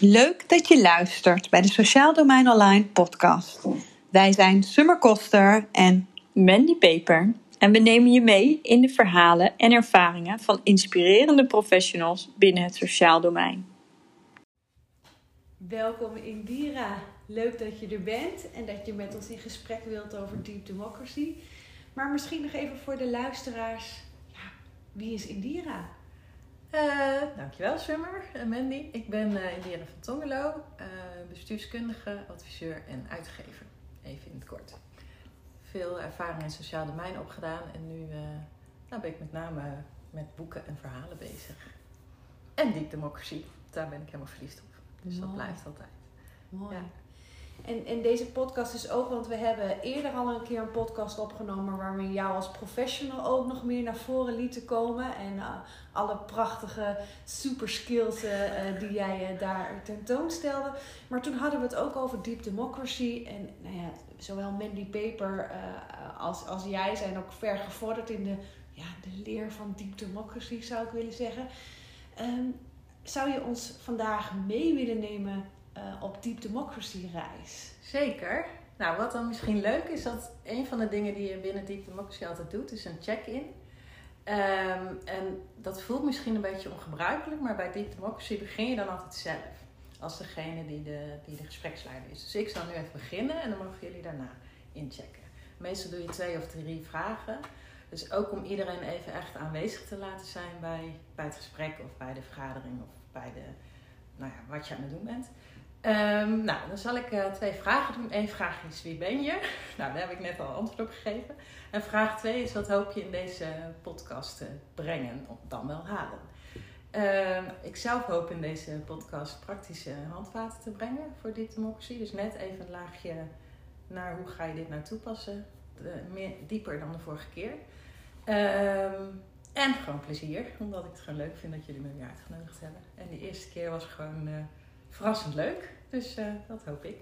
Leuk dat je luistert bij de Sociaal Domein Online podcast. Wij zijn Summer Koster en Mandy Peper. En we nemen je mee in de verhalen en ervaringen van inspirerende professionals binnen het sociaal domein. Welkom Indira. Leuk dat je er bent en dat je met ons in gesprek wilt over Deep Democracy. Maar misschien nog even voor de luisteraars. Ja, wie is Indira? Uh, dankjewel Summer en Mandy. Ik ben uh, van Tongelo, uh, bestuurskundige, adviseur en uitgever. Even in het kort. Veel ervaring in sociaal domein opgedaan en nu nou ben ik met name met boeken en verhalen bezig. En Deep Democracy, daar ben ik helemaal verliefd op. Dus dat blijft altijd. Mooi. Ja. En, en deze podcast is ook, want we hebben eerder al een keer een podcast opgenomen waar we jou als professional ook nog meer naar voren lieten komen. En uh, alle prachtige super skills uh, die jij uh, daar tentoonstelde. Maar toen hadden we het ook over Deep Democracy. En nou ja, zowel Mandy Paper als, als jij zijn ook ver gevorderd in de, ja, de leer van Deep Democracy, zou ik willen zeggen. Um, zou je ons vandaag mee willen nemen uh, op Deep Democracy reis. Zeker. Nou, wat dan misschien leuk is, dat een van de dingen die je binnen Deep Democracy altijd doet, is een check-in. Um, en dat voelt misschien een beetje ongebruikelijk, maar bij Deep Democracy begin je dan altijd zelf. Als degene die de, die de gespreksleider is. Dus ik zal nu even beginnen en dan mogen jullie daarna inchecken. Meestal doe je twee of drie vragen. Dus ook om iedereen even echt aanwezig te laten zijn bij, bij het gesprek of bij de vergadering of bij de, nou ja, wat je aan het doen bent. Um, nou, dan zal ik uh, twee vragen doen. Eén vraag is wie ben je? Nou, daar heb ik net al antwoord op gegeven. En vraag twee is wat hoop je in deze podcast te brengen, of dan wel halen. Uh, ik zelf hoop in deze podcast praktische handvaten te brengen voor dit democratie. Dus net even een laagje naar hoe ga je dit nou toepassen. Meer, dieper dan de vorige keer. Um, en gewoon plezier, omdat ik het gewoon leuk vind dat jullie me weer uitgenodigd hebben. En de eerste keer was gewoon... Verrassend leuk. Dus uh, dat hoop ik.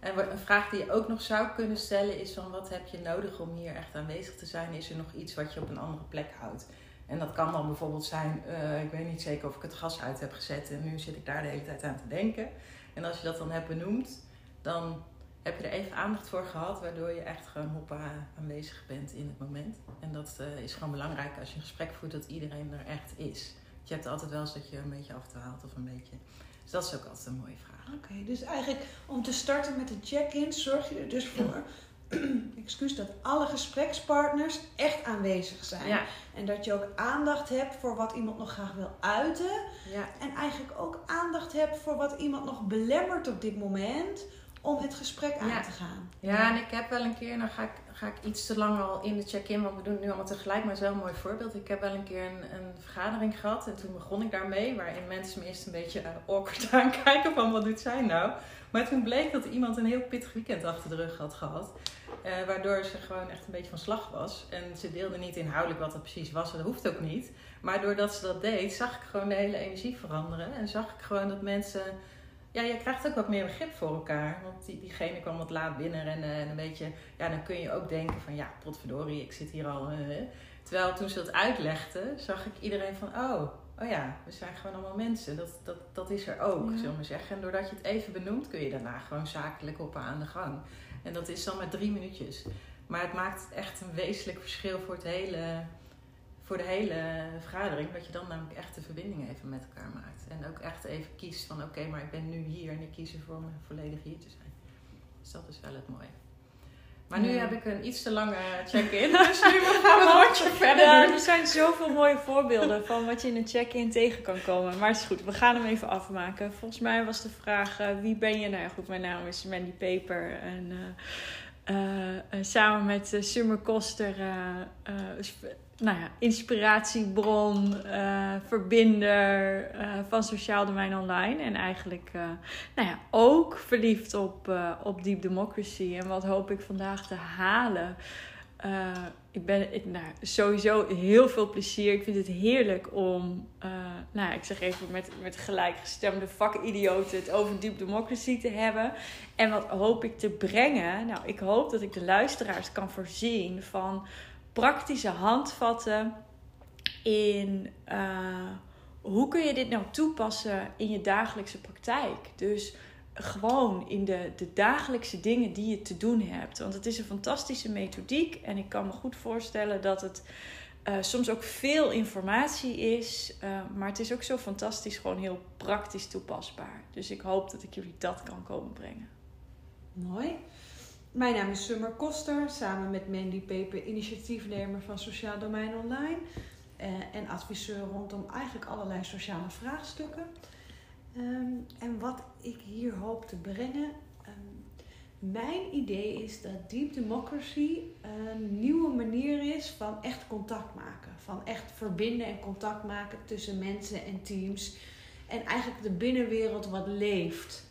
En een vraag die je ook nog zou kunnen stellen is van wat heb je nodig om hier echt aanwezig te zijn? Is er nog iets wat je op een andere plek houdt? En dat kan dan bijvoorbeeld zijn, uh, ik weet niet zeker of ik het gas uit heb gezet en nu zit ik daar de hele tijd aan te denken. En als je dat dan hebt benoemd, dan heb je er even aandacht voor gehad, waardoor je echt gewoon hoppa aanwezig bent in het moment. En dat uh, is gewoon belangrijk als je een gesprek voert, dat iedereen er echt is. Je hebt altijd wel eens dat je een beetje afdwaalt of een beetje dus dat is ook altijd een mooie vraag. Oké, dus eigenlijk om te starten met de check-in zorg je er dus voor excuus, dat alle gesprekspartners echt aanwezig zijn. Ja. En dat je ook aandacht hebt voor wat iemand nog graag wil uiten. Ja. En eigenlijk ook aandacht hebt voor wat iemand nog belemmert op dit moment om het gesprek aan te gaan. Ja, en ik heb wel een keer, dan ga ik, ga ik iets te lang al in de check-in, want we doen het nu allemaal tegelijk, maar zo'n mooi voorbeeld. Ik heb wel een keer een, een, vergadering gehad en toen begon ik daarmee, waarin mensen me eerst een beetje uh, awkward aankijken van wat doet zij nou. Maar toen bleek dat iemand een heel pittig weekend achter de rug had gehad. Uh, waardoor ze gewoon echt een beetje van slag was. En ze deelde niet inhoudelijk wat dat precies was. Dat hoeft ook niet. Maar doordat ze dat deed, zag ik gewoon de hele energie veranderen. En zag ik gewoon dat mensen ja, je krijgt ook wat meer begrip voor elkaar. Want die, diegene kwam wat laat binnenrennen en een beetje, ja, dan kun je ook denken van, ja, potverdorie, ik zit hier al. Uh, terwijl toen ze dat uitlegde, zag ik iedereen van, oh, oh ja, we zijn gewoon allemaal mensen. Dat, dat, dat is er ook, ja. zullen we zeggen. En doordat je het even benoemt, kun je daarna gewoon zakelijk op aan de gang. En dat is dan maar drie minuutjes. Maar het maakt echt een wezenlijk verschil voor het hele voor de hele vergadering, dat je dan namelijk echt de verbinding even met elkaar maakt. En ook echt even kiest van oké, maar ik ben nu hier en ik kies ervoor om volledig hier te zijn. Dus dat is wel het mooie. Maar nu heb ik een iets te lange check-in, dus nu gaan we een rondje verder ja. Er zijn zoveel mooie voorbeelden van wat je in een check-in tegen kan komen. Maar het is goed, we gaan hem even afmaken. Volgens mij was de vraag, uh, wie ben je? Nou ja, goed, mijn naam is Mandy Paper en... Uh, uh, samen met Summer Koster nou ja, inspiratiebron, uh, verbinder uh, van Sociaal Domein Online. En eigenlijk uh, nou ja, ook verliefd op, op Deep Democracy. En wat hoop ik vandaag te halen. ik ben ik, nou, sowieso heel veel plezier. Ik vind het heerlijk om, nou, ik zeg even met, met gelijkgestemde vakidioten het over Deep Democracy te hebben. En wat hoop ik te brengen? Nou, ik hoop dat ik de luisteraars kan voorzien van praktische handvatten in uh, hoe kun je dit nou toepassen in je dagelijkse praktijk? Dus gewoon in de, de dagelijkse dingen die je te doen hebt. Want het is een fantastische methodiek en ik kan me goed voorstellen dat het uh, soms ook veel informatie is, uh, maar het is ook zo fantastisch, gewoon heel praktisch toepasbaar. Dus ik hoop dat ik jullie dat kan komen brengen. Mooi. Mijn naam is Summer Koster, samen met Mandy Peper, initiatiefnemer van Sociaal Domein Online uh, en adviseur rondom eigenlijk allerlei sociale vraagstukken. Um, en wat ik hier hoop te brengen, mijn idee is dat deep democracy een nieuwe manier is van echt contact maken. Van echt verbinden en contact maken tussen mensen en teams. En eigenlijk de binnenwereld wat leeft.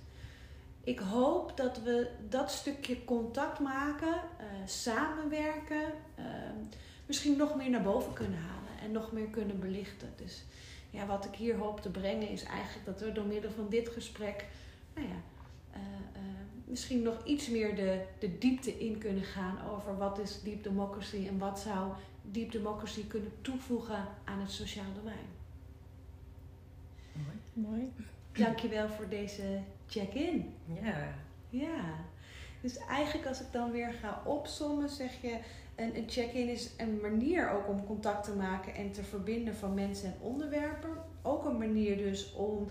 Ik hoop dat we dat stukje contact maken, uh, samenwerken, uh, misschien nog meer naar boven kunnen halen en nog meer kunnen belichten. Dus ja, wat ik hier hoop te brengen is eigenlijk dat we door middel van dit gesprek, nou ja, uh, misschien nog iets meer de, de diepte in kunnen gaan over wat is deep democracy en wat zou deep democracy kunnen toevoegen aan het sociaal domein. Mooi. Mooi. Dankjewel voor deze check-in. Ja. Ja. Dus eigenlijk als ik dan weer ga opsommen, zeg je, een, een check-in is een manier ook om contact te maken en te verbinden van mensen en onderwerpen. Ook een manier dus om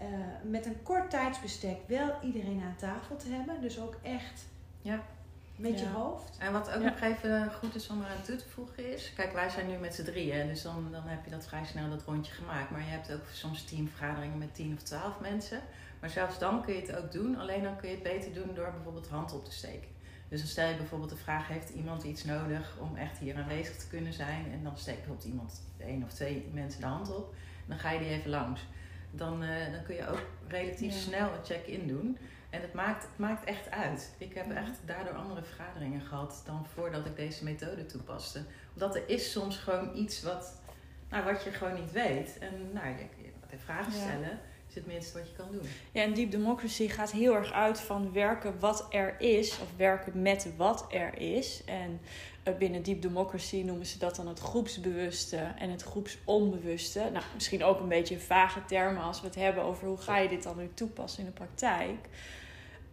uh, met een kort tijdsbestek wel iedereen aan tafel te hebben. Dus ook echt ja. Met je hoofd. En wat ook nog even goed is om eraan toe te voegen is... Kijk, wij zijn nu met z'n drieën. Dus dan, dan heb je dat vrij snel dat rondje gemaakt. Maar je hebt ook soms teamvergaderingen met tien of twaalf mensen. Maar zelfs dan kun je het ook doen. Alleen dan kun je het beter doen door bijvoorbeeld hand op te steken. Dus dan stel je bijvoorbeeld de vraag: heeft iemand iets nodig om echt hier aanwezig te kunnen zijn? En dan steekt bijvoorbeeld iemand, één of twee mensen de hand op. En dan ga je die even langs dan, uh, dan kun je ook relatief snel een check-in doen. En het maakt, het maakt echt uit. Ik heb echt daardoor andere vergaderingen gehad dan voordat ik deze methode toepaste. Omdat er is soms gewoon iets wat, nou, wat je gewoon niet weet. En nou, je, je vragen stellen is het minste wat je kan doen. Ja, en Deep Democracy gaat heel erg uit van werken wat er is, of werken met wat er is. En eh, binnen Deep Democracy noemen ze dat dan het groepsbewuste en het groepsonbewuste. Nou, misschien ook een beetje vage termen als we het hebben over hoe ga je dit dan nu toepassen in de praktijk.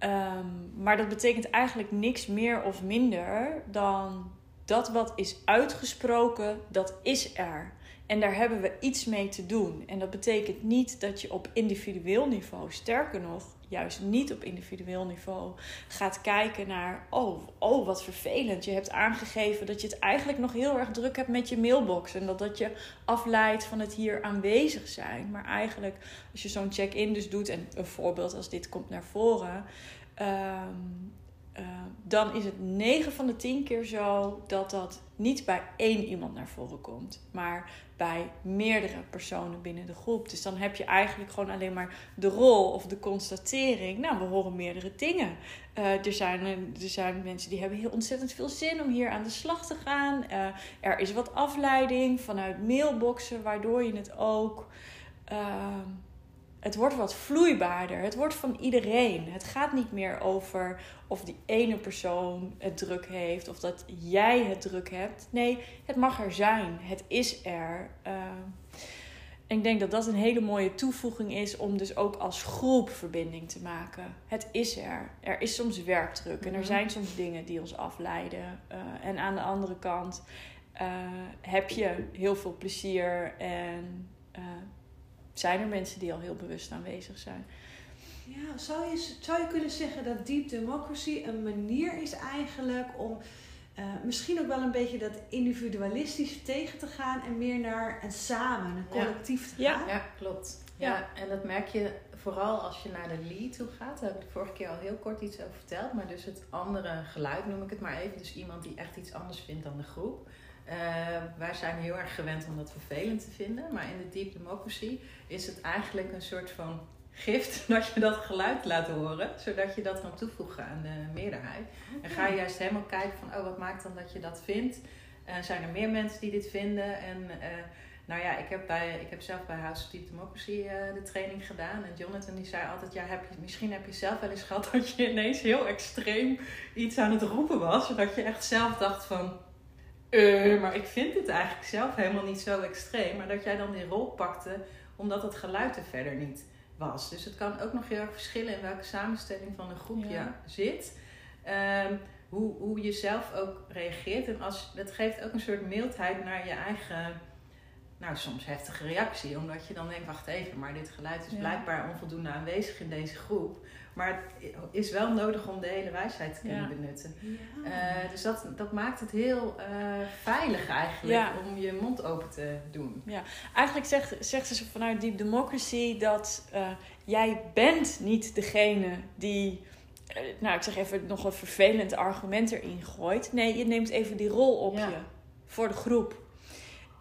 Um, maar dat betekent eigenlijk niks meer of minder dan dat wat is uitgesproken, dat is er. En daar hebben we iets mee te doen. En dat betekent niet dat je op individueel niveau, sterker nog, juist niet op individueel niveau, gaat kijken naar: oh, oh, wat vervelend. Je hebt aangegeven dat je het eigenlijk nog heel erg druk hebt met je mailbox. En dat dat je afleidt van het hier aanwezig zijn. Maar eigenlijk, als je zo'n check-in dus doet, en een voorbeeld als dit komt naar voren. Um, uh, dan is het 9 van de 10 keer zo dat dat niet bij één iemand naar voren komt, maar bij meerdere personen binnen de groep. Dus dan heb je eigenlijk gewoon alleen maar de rol of de constatering. Nou, we horen meerdere dingen. Uh, er, zijn, er zijn mensen die hebben heel ontzettend veel zin om hier aan de slag te gaan. Er is wat afleiding vanuit mailboxen, waardoor je het ook. Het wordt wat vloeibaarder. Het wordt van iedereen. Het gaat niet meer over of die ene persoon het druk heeft of dat jij het druk hebt. Nee, het mag er zijn. Het is er. Uh, en ik denk dat dat een hele mooie toevoeging is om dus ook als groep verbinding te maken. Het is er. Er is soms werkdruk en er mhm. zijn soms dingen die ons afleiden. Uh, en aan de andere kant uh, heb je heel veel plezier en zijn er mensen die al heel bewust aanwezig zijn. Ja, zou je, zou je kunnen zeggen dat deep democracy een manier is eigenlijk om uh, misschien ook wel een beetje dat individualistische tegen te gaan en meer naar een samen, een collectief te gaan? Ja, ja klopt. Ja. en dat merk je vooral als je naar de lead toe gaat. Daar heb ik de vorige keer al heel kort iets over verteld. Maar dus het andere geluid noem ik het maar even. Dus iemand die echt iets anders vindt dan de groep. Uh, wij zijn heel erg gewend om dat vervelend te vinden. Maar in de deep democracy is het eigenlijk een soort van gift dat je dat geluid laat horen. Zodat je dat kan toevoegen aan de meerderheid. En ga je juist helemaal kijken van, oh wat maakt dan dat je dat vindt? Uh, zijn er meer mensen die dit vinden? En uh, nou ja, ik heb, bij, ik heb zelf bij House of Deep Democracy de training gedaan. En Jonathan die zei altijd, ja, heb je, misschien heb je zelf wel eens gehad dat je ineens heel extreem iets aan het roepen was. Zodat je echt zelf dacht van uh, maar ik vind het eigenlijk zelf helemaal niet zo extreem. Maar dat jij dan die rol pakte omdat het geluid er verder niet was. Dus het kan ook nog heel erg verschillen in welke samenstelling van een groep je Ja. zit. Ehm, hoe, hoe je zelf ook reageert. En als, dat geeft ook een soort mildheid naar je eigen, nou soms heftige reactie. Omdat je dan denkt, wacht even, maar dit geluid is Ja. blijkbaar onvoldoende aanwezig in deze groep. Maar het is wel nodig om de hele wijsheid te kunnen Ja. benutten. Ja. Eh, dus dat, dat maakt het heel eh, veilig eigenlijk Ja. om je mond open te doen. Eigenlijk zegt, zegt ze vanuit Deep Democracy dat eh, jij bent niet degene die, nou ik zeg even nog een vervelend argument erin gooit. Nee, je neemt even die rol op Ja. je voor de groep.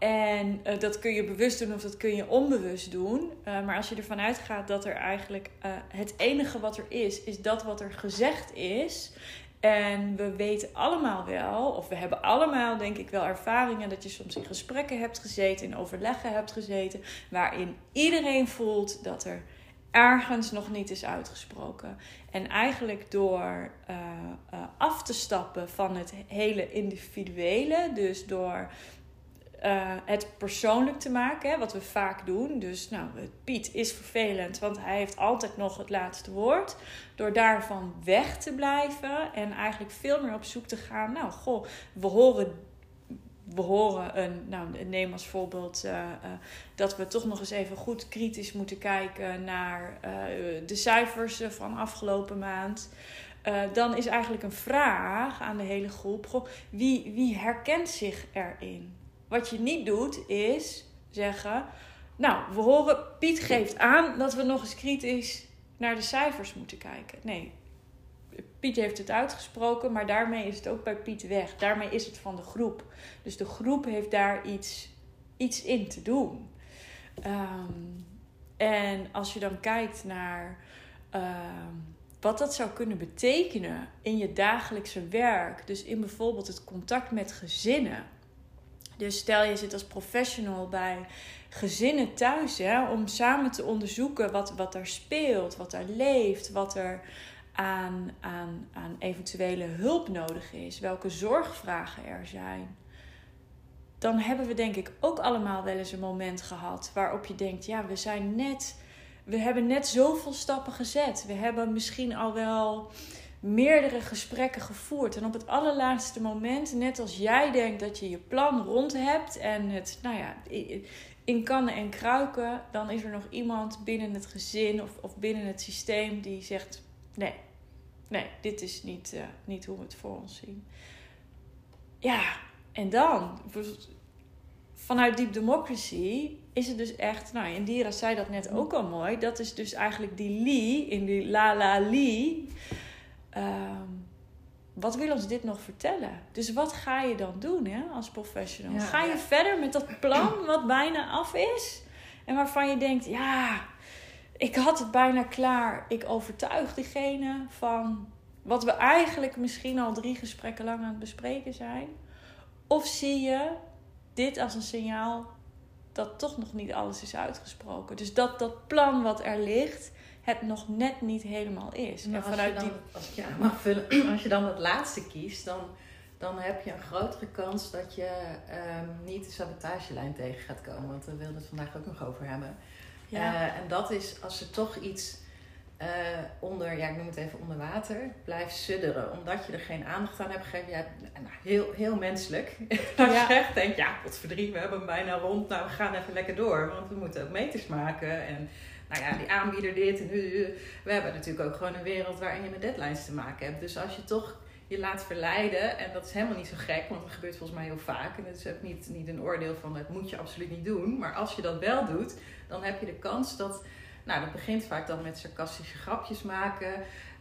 En eh, dat kun je bewust doen of dat kun je onbewust doen. Eh, maar als je ervan uitgaat dat er eigenlijk eh, het enige wat er is, is dat wat er gezegd is. En we weten allemaal wel, of we hebben allemaal denk ik wel ervaringen dat je soms in gesprekken hebt gezeten, in overleggen hebt gezeten, waarin iedereen voelt dat er ergens nog niet is uitgesproken. En eigenlijk door af te stappen van het hele individuele, dus door eh, het persoonlijk te maken, hè, wat we vaak doen. Dus nou, Piet is vervelend, want hij heeft altijd nog het laatste woord. Door daarvan weg te blijven en eigenlijk veel meer op zoek te gaan. Nou, goh, we horen, we horen een, nou, neem als voorbeeld eh, eh, dat we toch nog eens even goed kritisch moeten kijken naar de cijfers van afgelopen maand. Dan is eigenlijk een vraag aan de hele groep: wie, wie herkent zich erin? Wat je niet doet is zeggen: Nou, we horen, Piet geeft aan dat we nog eens kritisch naar de cijfers moeten kijken. Nee, Piet heeft het uitgesproken, maar daarmee is het ook bij Piet weg. Daarmee is het van de groep. Dus de groep heeft daar iets, iets in te doen. Ehm, en als je dan kijkt naar ehm, wat dat zou kunnen betekenen in je dagelijkse werk, dus in bijvoorbeeld het contact met gezinnen. Dus stel je zit als professional bij gezinnen thuis, hè, om samen te onderzoeken wat, wat er speelt, wat er leeft, wat er aan, aan, aan eventuele hulp nodig is, welke zorgvragen er zijn. Dan hebben we denk ik ook allemaal wel eens een moment gehad waarop je denkt, ja, we zijn net, we hebben net zoveel stappen gezet. We hebben misschien al wel meerdere gesprekken gevoerd. En op het allerlaatste moment, net als jij denkt dat je je plan rond hebt en het, nou ja, in kannen en kruiken, dan is er nog iemand binnen het gezin of, of binnen het systeem die zegt: nee, nee, dit is niet, uh, niet hoe we het voor ons zien. Ja, en dan, vanuit Deep Democracy is het dus echt, nou, Indira zei dat net ook al mooi, dat is dus eigenlijk die Lee, in die La La Lee. Um, wat wil ons dit nog vertellen? Dus wat ga je dan doen hè, als professional? Ja, ga je ja. verder met dat plan wat bijna af is? En waarvan je denkt, ja, ik had het bijna klaar. Ik overtuig diegene van wat we eigenlijk misschien al drie gesprekken lang aan het bespreken zijn. Of zie je dit als een signaal dat toch nog niet alles is uitgesproken? Dus dat dat plan wat er ligt het nog net niet helemaal is. Maar en vanuit als, je dan, die... als, ik je aan mag vullen, als je dan het laatste kiest, dan, dan heb je een grotere kans dat je um, niet de sabotagelijn tegen gaat komen. Want daar wilden we het vandaag ook nog over hebben. Ja. Uh, en dat is als er toch iets uh, onder, ja, ik noem het even onder water, blijft sudderen. Omdat je er geen aandacht aan hebt gegeven. Ja, nou, heel, heel menselijk. Als Ja. je echt denkt, ja, pot verdrie, we hebben hem bijna rond. Nou, we gaan even lekker door. Want we moeten ook meters maken. En nou ja, die aanbieder dit. En we hebben natuurlijk ook gewoon een wereld waarin je met deadlines te maken hebt. Dus als je toch je laat verleiden, en dat is helemaal niet zo gek, want dat gebeurt volgens mij heel vaak. En het is ook niet, niet een oordeel van het moet je absoluut niet doen. Maar als je dat wel doet, dan heb je de kans dat. Nou, dat begint vaak dan met sarcastische grapjes maken.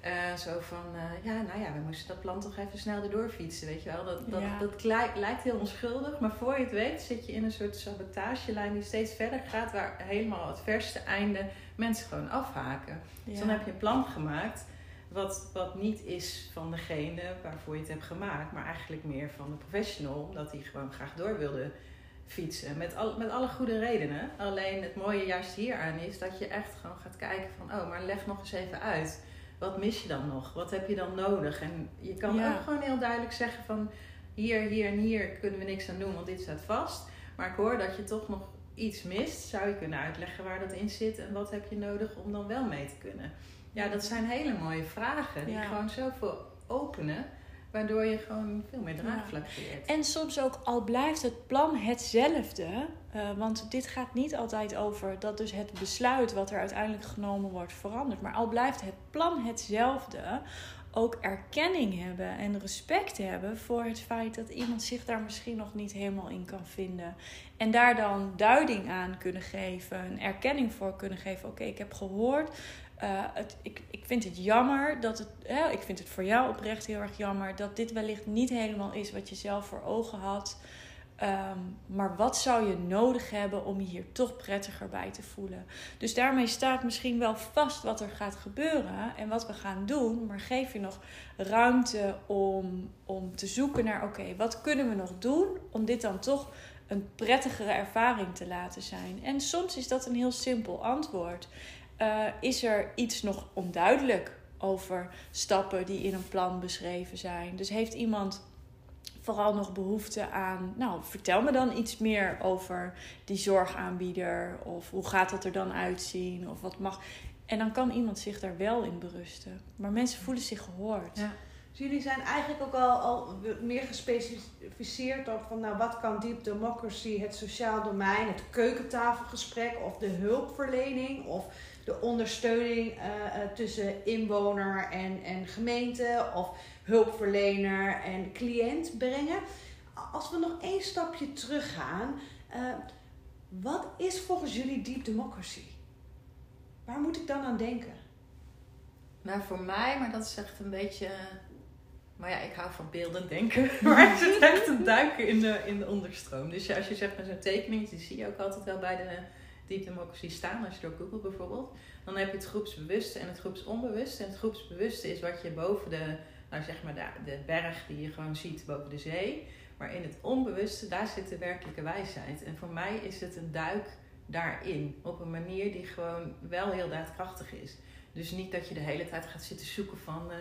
Uh, zo van, uh, ja, nou ja, we moesten dat plan toch even snel erdoor fietsen, weet je wel. Dat, dat, Ja. dat lijkt, lijkt heel onschuldig, maar voor je het weet zit je in een soort sabotagelijn die steeds verder gaat, waar helemaal het verste einde mensen gewoon afhaken. Dus dan heb je een plan gemaakt wat, wat niet is van degene waarvoor je het hebt gemaakt, maar eigenlijk meer van de professional, omdat die gewoon graag door wilde fietsen. Met, al, met alle goede redenen. Alleen het mooie juist hieraan is dat je echt gewoon gaat kijken van, oh, maar leg nog eens even uit. Wat mis je dan nog? Wat heb je dan nodig? En je kan Ja. ook gewoon heel duidelijk zeggen van, hier, hier en hier kunnen we niks aan doen, want dit staat vast. Maar ik hoor dat je toch nog iets mist, zou je kunnen uitleggen waar dat in zit en wat heb je nodig om dan wel mee te kunnen. Ja, dat zijn hele mooie vragen die Ja. gewoon zoveel openen, waardoor je gewoon veel meer draagvlak creëert. En soms ook al blijft het plan hetzelfde. eh, want dit gaat niet altijd over dat dus het besluit wat er uiteindelijk genomen wordt verandert. Maar al blijft het plan hetzelfde. Ook erkenning hebben en respect hebben voor het feit dat iemand zich daar misschien nog niet helemaal in kan vinden. En daar dan duiding aan kunnen geven, een erkenning voor kunnen geven. Oké, ik heb gehoord. Eh, het, ik, ik vind het jammer dat het. Ik vind het voor jou oprecht heel erg jammer dat dit wellicht niet helemaal is wat je zelf voor ogen had. Ehm, maar wat zou je nodig hebben om je hier toch prettiger bij te voelen? Dus daarmee staat misschien wel vast wat er gaat gebeuren en wat we gaan doen. Maar geef je nog ruimte om, om te zoeken naar: oké, wat kunnen we nog doen om dit dan toch een prettigere ervaring te laten zijn? En soms is dat een heel simpel antwoord. Eh, is er iets nog onduidelijk over stappen die in een plan beschreven zijn? Dus heeft iemand vooral nog behoefte aan, nou, vertel me dan iets meer over die zorgaanbieder of hoe gaat dat er dan uitzien of wat mag. En dan kan iemand zich daar wel in berusten. Maar mensen voelen zich gehoord. Ja. Dus jullie zijn eigenlijk ook al, al meer gespecificeerd op van nou, wat kan deep democracy, het sociaal domein, het keukentafelgesprek of de hulpverlening of de ondersteuning eh, eh, tussen inwoner en, en gemeente of hulpverlener en cliënt brengen. Als we nog één stapje teruggaan, eh, wat is volgens jullie deep democracy? Waar moet ik dan aan denken? Nou, voor mij, maar dat is echt een beetje. Maar ja, ik hou van beeldend denken. Maar het is echt een duiken in de, in de onderstroom. Dus als je zegt met zo'n tekening, die zie je ook altijd wel bij de Deep Democracy staan. Als je door Google bijvoorbeeld. Dan heb je het groepsbewuste en het groepsonbewuste. En het groepsbewuste is wat je boven de, nou zeg maar de, de berg die je gewoon ziet boven de zee. Maar in het onbewuste, daar zit de werkelijke wijsheid. En voor mij is het een duik daarin. Op een manier die gewoon wel heel daadkrachtig is. Dus niet dat je de hele tijd gaat zitten zoeken van eh,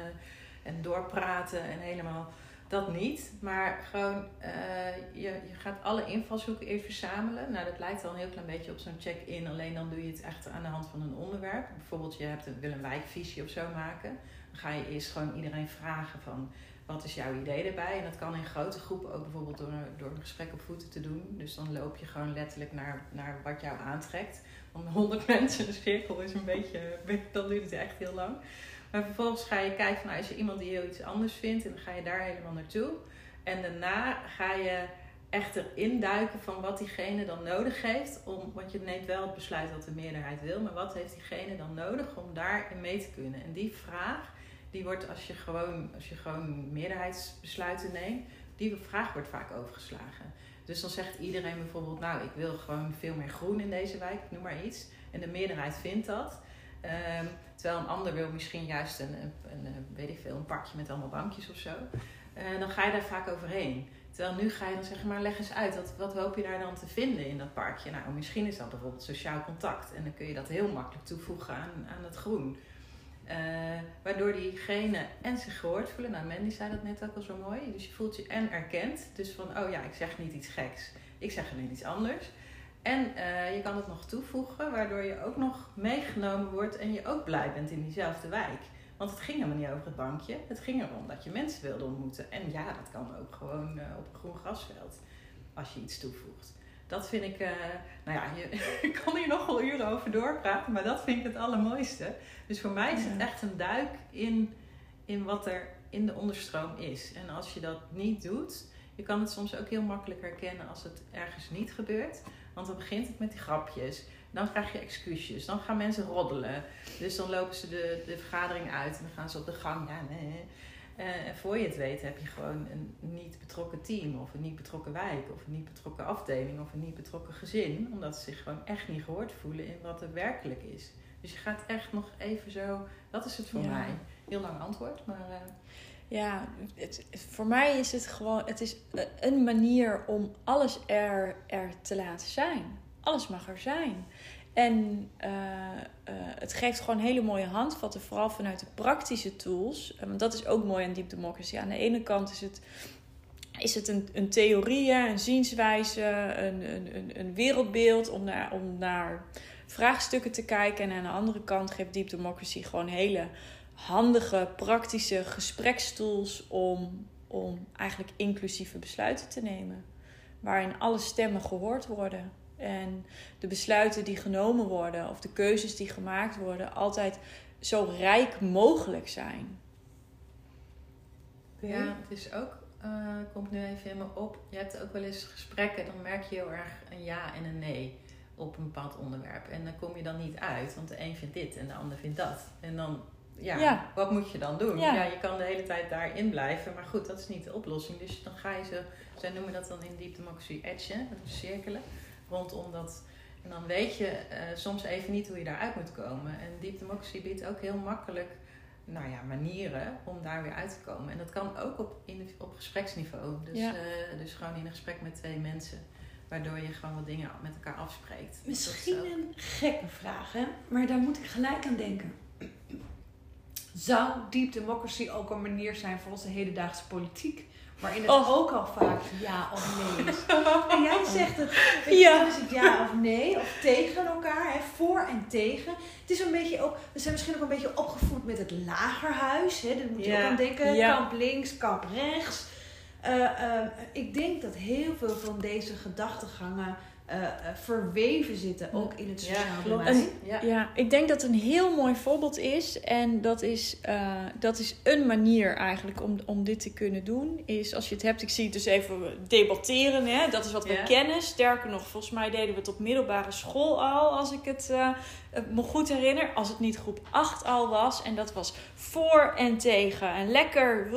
en doorpraten en helemaal dat niet. Maar gewoon, eh, je, je gaat alle invalshoeken even verzamelen. Nou, dat lijkt al een heel klein beetje op zo'n check-in. Alleen dan doe je het echt aan de hand van een onderwerp. Bijvoorbeeld, je hebt een, wil een wijkvisie of zo maken. Dan ga je eerst gewoon iedereen vragen van... Wat is jouw idee erbij? En dat kan in grote groepen ook bijvoorbeeld door, door een gesprek op voeten te doen. Dus dan loop je gewoon letterlijk naar, naar wat jou aantrekt. Want 100 mensen in een cirkel is een beetje, dan duurt het echt heel lang. Maar vervolgens ga je kijken van nou, is er iemand die heel iets anders vindt en dan ga je daar helemaal naartoe. En daarna ga je echt erin duiken van wat diegene dan nodig heeft. Om, want je neemt wel het besluit wat de meerderheid wil, maar wat heeft diegene dan nodig om daarin mee te kunnen? En die vraag, die wordt als je gewoon, als je gewoon meerderheidsbesluiten neemt, die vraag wordt vaak overgeslagen. Dus dan zegt iedereen bijvoorbeeld, nou ik wil gewoon veel meer groen in deze wijk, noem maar iets. En de meerderheid vindt dat. Ehm, terwijl een ander wil misschien juist een, een, een, weet ik veel, een parkje met allemaal bankjes of zo. Eh, dan ga je daar vaak overheen. Terwijl nu ga je dan zeggen, maar leg eens uit, wat, wat hoop je daar dan te vinden in dat parkje? Nou, misschien is dat bijvoorbeeld sociaal contact. En dan kun je dat heel makkelijk toevoegen aan, aan het groen. Uh, waardoor diegene en zich gehoord voelen. Nou, Mandy zei dat net ook al zo mooi. Dus je voelt je en erkend. Dus van, oh ja, ik zeg niet iets geks. Ik zeg alleen iets anders. En uh, je kan het nog toevoegen, waardoor je ook nog meegenomen wordt en je ook blij bent in diezelfde wijk. Want het ging helemaal niet over het bankje. Het ging erom dat je mensen wilde ontmoeten. En ja, dat kan ook gewoon uh, op een groen grasveld. Als je iets toevoegt. Dat vind ik, uh, nou ja, je, ik kan hier nog wel uren over doorpraten, maar dat vind ik het allermooiste. Dus voor mij is het echt een duik in, in wat er in de onderstroom is. En als je dat niet doet, je kan het soms ook heel makkelijk herkennen als het ergens niet gebeurt. Want dan begint het met die grapjes. Dan krijg je excuses. Dan gaan mensen roddelen. Dus dan lopen ze de, de vergadering uit en dan gaan ze op de gang. Ja, nee. Uh, en voor je het weet heb je gewoon een niet betrokken team, of een niet betrokken wijk, of een niet betrokken afdeling, of een niet betrokken gezin. Omdat ze zich gewoon echt niet gehoord voelen in wat er werkelijk is. Dus je gaat echt nog even zo. Dat is het voor Ja. mij. Heel lang antwoord, maar. eh, Ja, het, voor mij is het gewoon, het is een manier om alles er, er te laten zijn. Alles mag er zijn. En eh, eh, het geeft gewoon hele mooie handvatten, vooral vanuit de praktische tools. Eh, Want dat is ook mooi aan Deep Democracy. Aan de ene kant is het is het een, een theorie, een zienswijze, een, een, een, een wereldbeeld om naar, om naar vraagstukken te kijken. En aan de andere kant geeft Deep Democracy gewoon hele handige, praktische gesprekstools om, om eigenlijk inclusieve besluiten te nemen. Waarin alle stemmen gehoord worden. En de besluiten die genomen worden of de keuzes die gemaakt worden altijd zo rijk mogelijk zijn. Ja, het is ook, uh, komt nu even in me op. Je hebt ook wel eens gesprekken, dan merk je heel erg een ja en een nee op een bepaald onderwerp. En dan kom je dan niet uit, want de een vindt dit en de ander vindt dat. En dan, ja, wat moet je dan doen? Ja. ja. je kan de hele tijd daarin blijven, maar goed, dat is niet de oplossing. Dus dan ga je ze, zij noemen dat dan in Deep Democracy edge, cirkelen, rondom dat. En dan weet je uh, soms even niet hoe je daaruit moet komen. En Deep Democracy biedt ook heel makkelijk nou ja, manieren om daar weer uit te komen. En dat kan ook op, in, op gespreksniveau. Dus, uh, dus gewoon in een gesprek met twee mensen. Waardoor je gewoon wat dingen met elkaar afspreekt. Misschien een gekke vraag, hè? maar daar moet ik gelijk aan denken. Zou deep democracy ook een manier zijn voor onze hedendaagse politiek? Waarin het oh. ook al vaak ja of nee is. En jij zegt het, ja. is het ja of nee, of tegen elkaar, hè, voor en tegen. Het is een beetje ook, we zijn misschien ook een beetje opgevoed met het lagerhuis. Hè. Dan moet je ook aan denken, kamp links, kamp rechts. Uh, uh, ik denk dat heel veel van deze gedachtegangen uh, verweven zitten, ook in het sociaal domein. Ja. ja, ik denk dat een heel mooi voorbeeld is, en dat is, uh, dat is een manier eigenlijk om, om dit te kunnen doen, is als je het hebt, ik zie het dus even debatteren, hè? dat is wat we kennen. Sterker nog, volgens mij deden we het op middelbare school al, als ik het me goed herinner, als het niet groep 8 al was, en dat was voor en tegen, en lekker,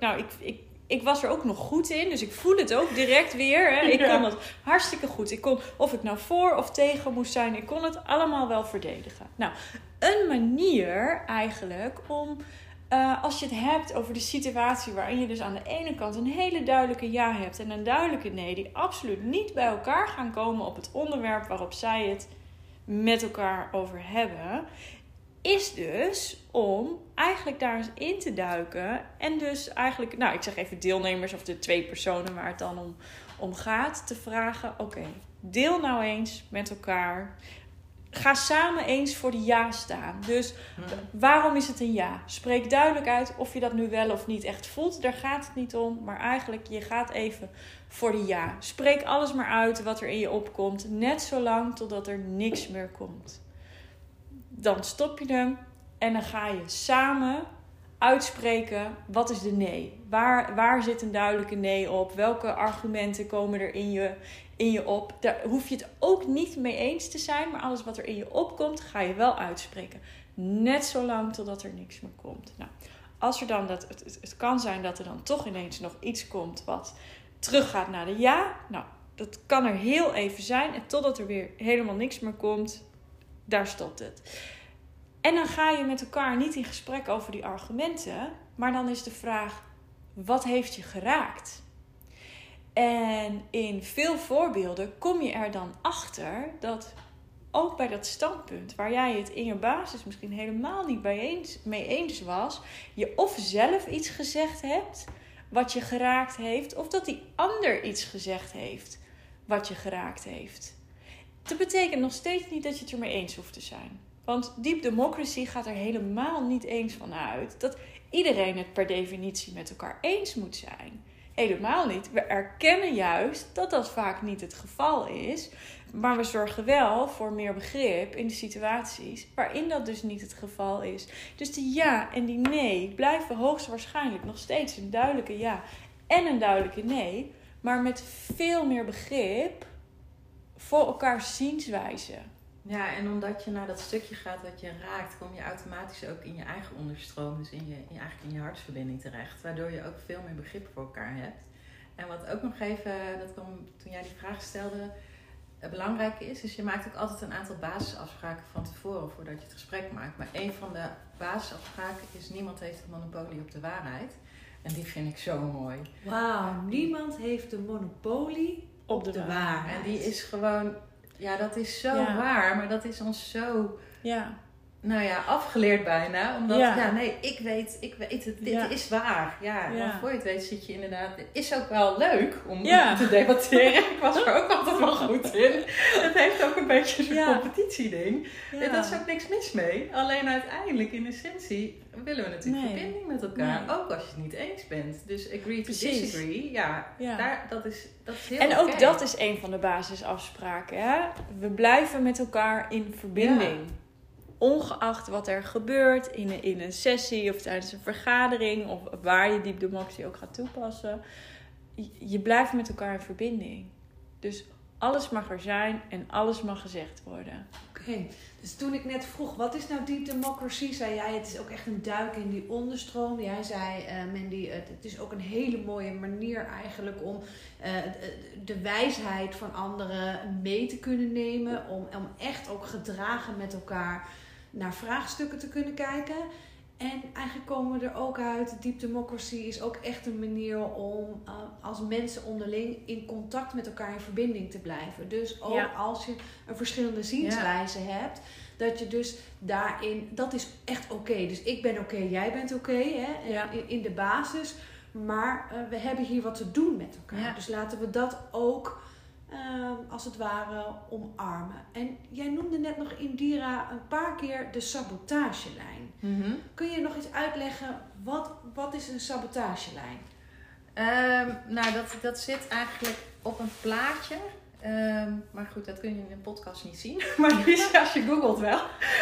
nou, ik, ik ik was er ook nog goed in. Dus ik voel het ook direct weer. Hè. Ik kon het hartstikke goed. Ik kon, of ik nou voor of tegen moest zijn, ik kon het allemaal wel verdedigen. Nou, een manier eigenlijk om. Uh, als je het hebt over de situatie waarin je dus aan de ene kant een hele duidelijke ja hebt en een duidelijke nee, die absoluut niet bij elkaar gaan komen op het onderwerp waarop zij het met elkaar over hebben, is dus om eigenlijk daar eens in te duiken. En dus eigenlijk, nou, ik zeg even deelnemers of de twee personen waar het dan om, om gaat, te vragen: oké, deel nou eens met elkaar. Ga samen eens voor de ja staan. Dus waarom is het een ja? Spreek duidelijk uit of je dat nu wel of niet echt voelt. Daar gaat het niet om. Maar eigenlijk, je gaat even voor de ja. Spreek alles maar uit wat er in je opkomt. Net zolang totdat er niks meer komt dan stop je hem en dan ga je samen uitspreken wat is de nee. Waar, waar zit een duidelijke nee op? Welke argumenten komen er in je, in je op? Daar hoef je het ook niet mee eens te zijn, maar alles wat er in je opkomt, ga je wel uitspreken. Net zo lang totdat er niks meer komt. Nou, als er dan dat, het, het kan zijn dat er dan toch ineens nog iets komt wat teruggaat naar de ja. Nou, dat kan er heel even zijn. En totdat er weer helemaal niks meer komt, daar stopt het. En dan ga je met elkaar niet in gesprek over die argumenten, maar dan is de vraag: wat heeft je geraakt? En in veel voorbeelden kom je er dan achter dat ook bij dat standpunt waar jij het in je basis misschien helemaal niet mee eens was, je of zelf iets gezegd hebt wat je geraakt heeft, of dat die ander iets gezegd heeft wat je geraakt heeft. Dat betekent nog steeds niet dat je het ermee eens hoeft te zijn. Want deep democracy gaat er helemaal niet eens van uit dat iedereen het per definitie met elkaar eens moet zijn. Helemaal niet. We erkennen juist dat dat vaak niet het geval is. Maar we zorgen wel voor meer begrip in de situaties waarin dat dus niet het geval is. Dus die ja en die nee blijven hoogstwaarschijnlijk nog steeds een duidelijke ja en een duidelijke nee. Maar met veel meer begrip voor elkaars zienswijze. Ja, en omdat je naar dat stukje gaat wat je raakt, kom je automatisch ook in je eigen onderstroom, dus in je, in eigenlijk in je hartsverbinding terecht. Waardoor je ook veel meer begrip voor elkaar hebt. En wat ook nog even, dat kwam toen jij die vraag stelde, eh, belangrijk is, is je maakt ook altijd een aantal basisafspraken van tevoren voordat je het gesprek maakt. Maar een van de basisafspraken is niemand heeft een monopolie op de waarheid. En die vind ik zo mooi. Wauw, niemand heeft de monopolie op, de, waarheid. En die is gewoon ja, dat is zo waar, maar dat is ons zo. Ja. Nou ja, afgeleerd bijna. Omdat, Ja. nee, ik weet, ik weet het, dit Ja. is waar. Ja, Ja. maar voor je het weet zit je inderdaad... Het is ook wel leuk om Ja. te debatteren. ik was er ook altijd wel goed in. Het heeft ook een beetje zo'n competitieding. En daar is ook niks mis mee. Alleen uiteindelijk, in essentie, willen we natuurlijk Nee. verbinding met elkaar. Nee. Ook als je het niet eens bent. Dus agree to disagree. Ja. Daar, dat, is, dat is heel En ook dat is een van de basisafspraken. Hè? We blijven met elkaar in verbinding. Ongeacht wat er gebeurt in een, in een sessie of tijdens een vergadering of waar je diep democratie ook gaat toepassen. Je, blijft met elkaar in verbinding. Dus alles mag er zijn en alles mag gezegd worden. Oké, dus toen ik net vroeg, wat is nou deep democracy, zei jij, het is ook echt een duik in die onderstroom. Jij zei, eh, Mandy, het, het is ook een hele mooie manier eigenlijk om eh, de wijsheid van anderen mee te kunnen nemen. Om, om echt ook gedragen met elkaar naar vraagstukken te kunnen kijken. En eigenlijk komen we er ook uit, deep democracy is ook echt een manier om eh, als mensen onderling in contact met elkaar in verbinding te blijven. Dus ook Ja. als je een verschillende zienswijze hebt, dat je dus daarin, dat is echt oké. Dus ik ben oké, jij bent oké hè, en Ja. in, in de basis. Maar eh, we hebben hier wat te doen met elkaar. Dus laten we dat ook ehm, als het ware omarmen. En jij noemde net nog Indira een paar keer de sabotagelijn. Mhm. Kun je nog iets uitleggen, wat, wat is een sabotagelijn? Ehm, nou, dat, dat zit eigenlijk op een plaatje. Ehm, maar goed, dat kun je in een podcast niet zien. Maar die is, als je googelt wel.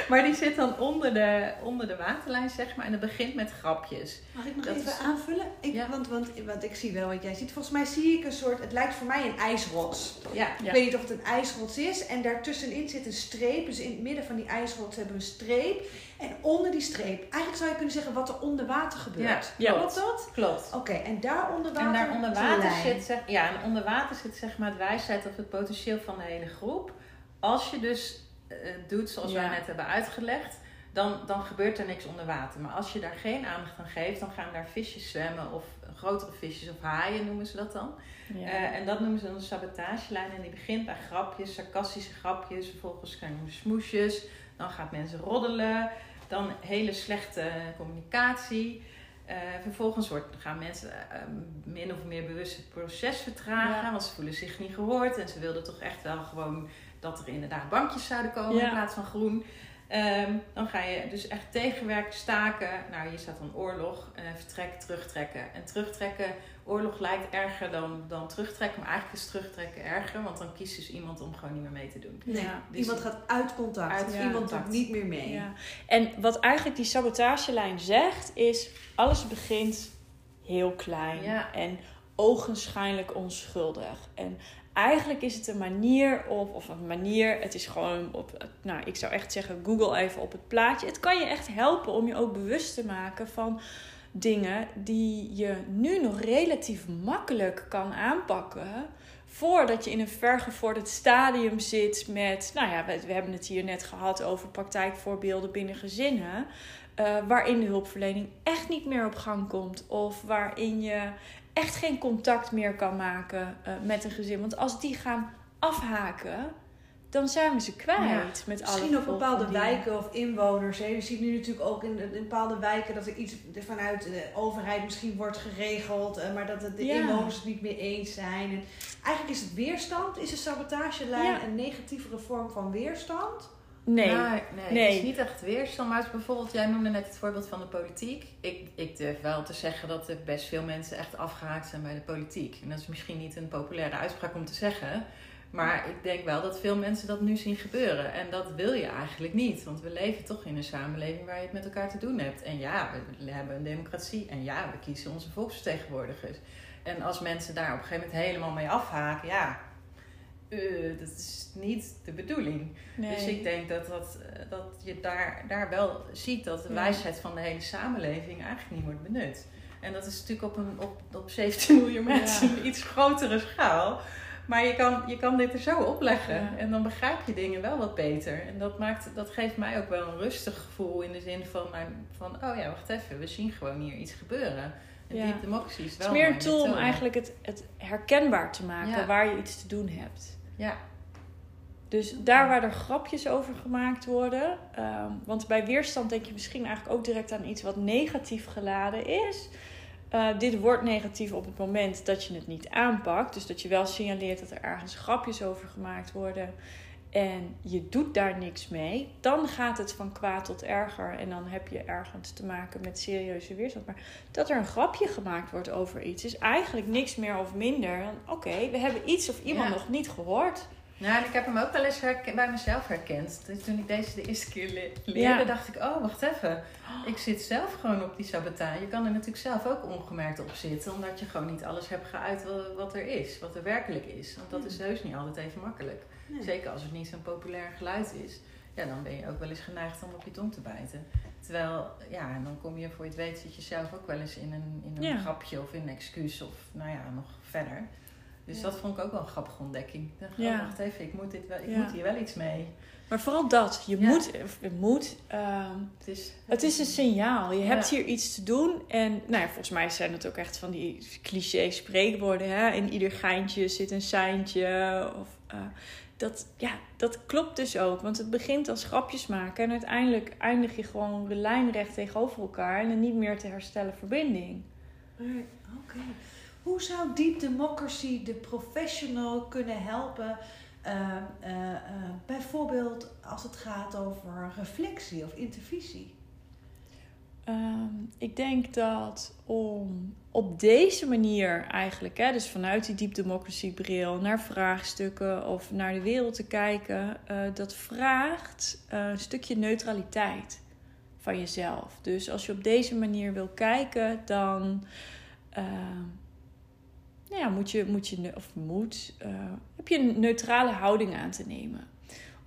Maar die zit dan onder de, onder de waterlijn, zeg maar. En het begint met grapjes. Mag ik nog Dat even is- aanvullen? Ik, Ja. want, want, want ik zie wel wat jij ziet. Volgens mij zie ik een soort, het lijkt voor mij een ijsrots. Ja. Ik Ja. weet niet of het een ijsrots is. En daartussenin zit een streep. Dus in het midden van die ijsrots hebben we een streep. En onder die streep, eigenlijk zou je kunnen zeggen wat er onder water gebeurt. Ja, Klopt dat? Klopt. Oké, en daar onder water En daar onder water zit, zeg, ja, en onder water zit zeg maar het wijsheid of het potentieel van de hele groep. Als je dus eh, doet zoals wij Ja. net hebben uitgelegd, dan, dan gebeurt er niks onder water. Maar als je daar geen aandacht aan geeft, dan gaan daar visjes zwemmen of grotere visjes of haaien noemen ze dat dan. Ja. Eh, en dat noemen ze dan een sabotagelijn. En die begint bij grapjes, sarcastische grapjes. Vervolgens krijgen we smoesjes. Dan gaat mensen roddelen. Dan hele slechte communicatie. Eh, vervolgens wordt, gaan mensen eh, min of meer bewust het proces vertragen. Ja. Want ze voelen zich niet gehoord. En ze wilden toch echt wel gewoon dat er inderdaad bankjes zouden komen Ja. in plaats van groen. Ehm, dan ga je dus echt tegenwerken, staken. Nou, hier staat dan oorlog, eh, vertrek, terugtrekken. En terugtrekken, oorlog lijkt erger dan, dan terugtrekken. Maar eigenlijk is terugtrekken erger, want dan kiest dus iemand om gewoon niet meer mee te doen. Nee, Ja. Dus- iemand gaat uit contact. Uit iemand contact. doet niet meer mee. Ja. En wat eigenlijk die sabotagelijn zegt, is alles begint heel klein Ja. en ogenschijnlijk onschuldig. En eigenlijk is het een manier of, of een manier, het is gewoon op, nou ik zou echt zeggen, Google even op het plaatje. Het kan je echt helpen om je ook bewust te maken van dingen die je nu nog relatief makkelijk kan aanpakken. Voordat je in een vergevorderd stadium zit met, nou ja, we, hebben het hier net gehad over praktijkvoorbeelden binnen gezinnen. eh, waarin de hulpverlening echt niet meer op gang komt. Of waarin je echt geen contact meer kan maken eh, met een gezin. Want als die gaan afhaken, dan zijn we ze kwijt. Met alle Misschien op bepaalde wijken of inwoners. Hè. Je ziet nu natuurlijk ook in, in bepaalde wijken dat er iets vanuit de overheid misschien wordt geregeld, eh, maar dat het de Ja. inwoners het niet meer eens zijn. En eigenlijk is het weerstand, is een sabotagelijn Ja. een negatievere vorm van weerstand? Nee. Nee, Nee. het is niet echt weerstand. Maar het is bijvoorbeeld, jij noemde net het voorbeeld van de politiek. Ik, ik durf wel te zeggen dat er best veel mensen echt afgehaakt zijn bij de politiek. En dat is misschien niet een populaire uitspraak om te zeggen. Maar ik denk wel dat veel mensen dat nu zien gebeuren. En dat wil je eigenlijk niet. Want we leven toch in een samenleving waar je het met elkaar te doen hebt. En ja, we hebben een democratie. En ja, we kiezen onze volksvertegenwoordigers. En als mensen daar op een gegeven moment helemaal mee afhaken, ja, eh, dat is niet de bedoeling. nee. Dus ik denk dat, dat, eh, dat je daar, daar wel ziet dat de wijsheid van de hele samenleving eigenlijk niet wordt benut. En dat is natuurlijk op, een, op, op 17 miljoen Ja. mensen een iets grotere schaal. Maar je kan, je kan dit er zo opleggen. Ja. En dan begrijp je dingen wel wat beter. En dat, maakt, dat geeft mij ook wel een rustig gevoel in de zin van, van oh ja, wacht even, we zien gewoon hier iets gebeuren. En Ja. deep democracy is Het wel is meer een tool om eigenlijk het, het herkenbaar te maken Ja. waar je iets te doen hebt. Ja, Dus daar waar er grapjes over gemaakt worden. ehm, want bij weerstand denk je misschien eigenlijk ook direct aan iets wat negatief geladen is. Eh, dit wordt negatief op het moment dat je het niet aanpakt. Dus dat je wel signaleert dat er ergens grapjes over gemaakt worden. En je doet daar niks mee. Dan gaat het van kwaad tot erger. En dan heb je ergens te maken met serieuze weerstand. Maar dat er een grapje gemaakt wordt over iets is eigenlijk niks meer of minder dan: oké, we hebben iets of iemand Ja. nog niet gehoord. Nou, ik heb hem ook wel eens bij mezelf herkend. Dus toen ik deze de eerste keer le- leerde, Ja. dacht ik, oh, wacht even. Ik zit zelf gewoon op die sabotage. Je kan er natuurlijk zelf ook ongemerkt op zitten, omdat je gewoon niet alles hebt geuit wa- wat er is, wat er werkelijk is. Want dat is heus niet altijd even makkelijk. Nee. Zeker als het niet zo'n populair geluid is. Ja, dan ben je ook wel eens geneigd om op je tong te bijten. Terwijl, ja, en dan kom je voor je het weet, zit je zelf ook wel eens in een, in een Ja. grapje of in een excuus of nou ja, nog verder. Dus Ja. dat vond ik ook wel een grappige ontdekking. Ja. oh, wacht even, ik, moet, dit wel, ik Ja. moet hier wel iets mee. Maar vooral dat. Je Ja. moet. of Je moet ehm, Het is, het is een signaal. Je Ja. hebt hier iets te doen. En nou ja, volgens mij zijn het ook echt van die cliché spreekwoorden. Hè? In ieder geintje zit een seintje. Of, eh, dat, ja, dat klopt dus ook. Want het begint als grapjes maken. En uiteindelijk eindig je gewoon lijnrecht tegenover elkaar. En een niet meer te herstellen verbinding. Oké. Hoe zou Deep Democracy de professional kunnen helpen? eh, eh, eh, bijvoorbeeld als het gaat over reflectie of intervisie. Ehm, ik denk dat om op deze manier eigenlijk, hè, dus vanuit die deep democracy bril naar vraagstukken of naar de wereld te kijken, dat vraagt een stukje neutraliteit van jezelf. Dus als je op deze manier wil kijken, dan ehm, nou ja, moet je, moet je, of moet, eh, heb je een neutrale houding aan te nemen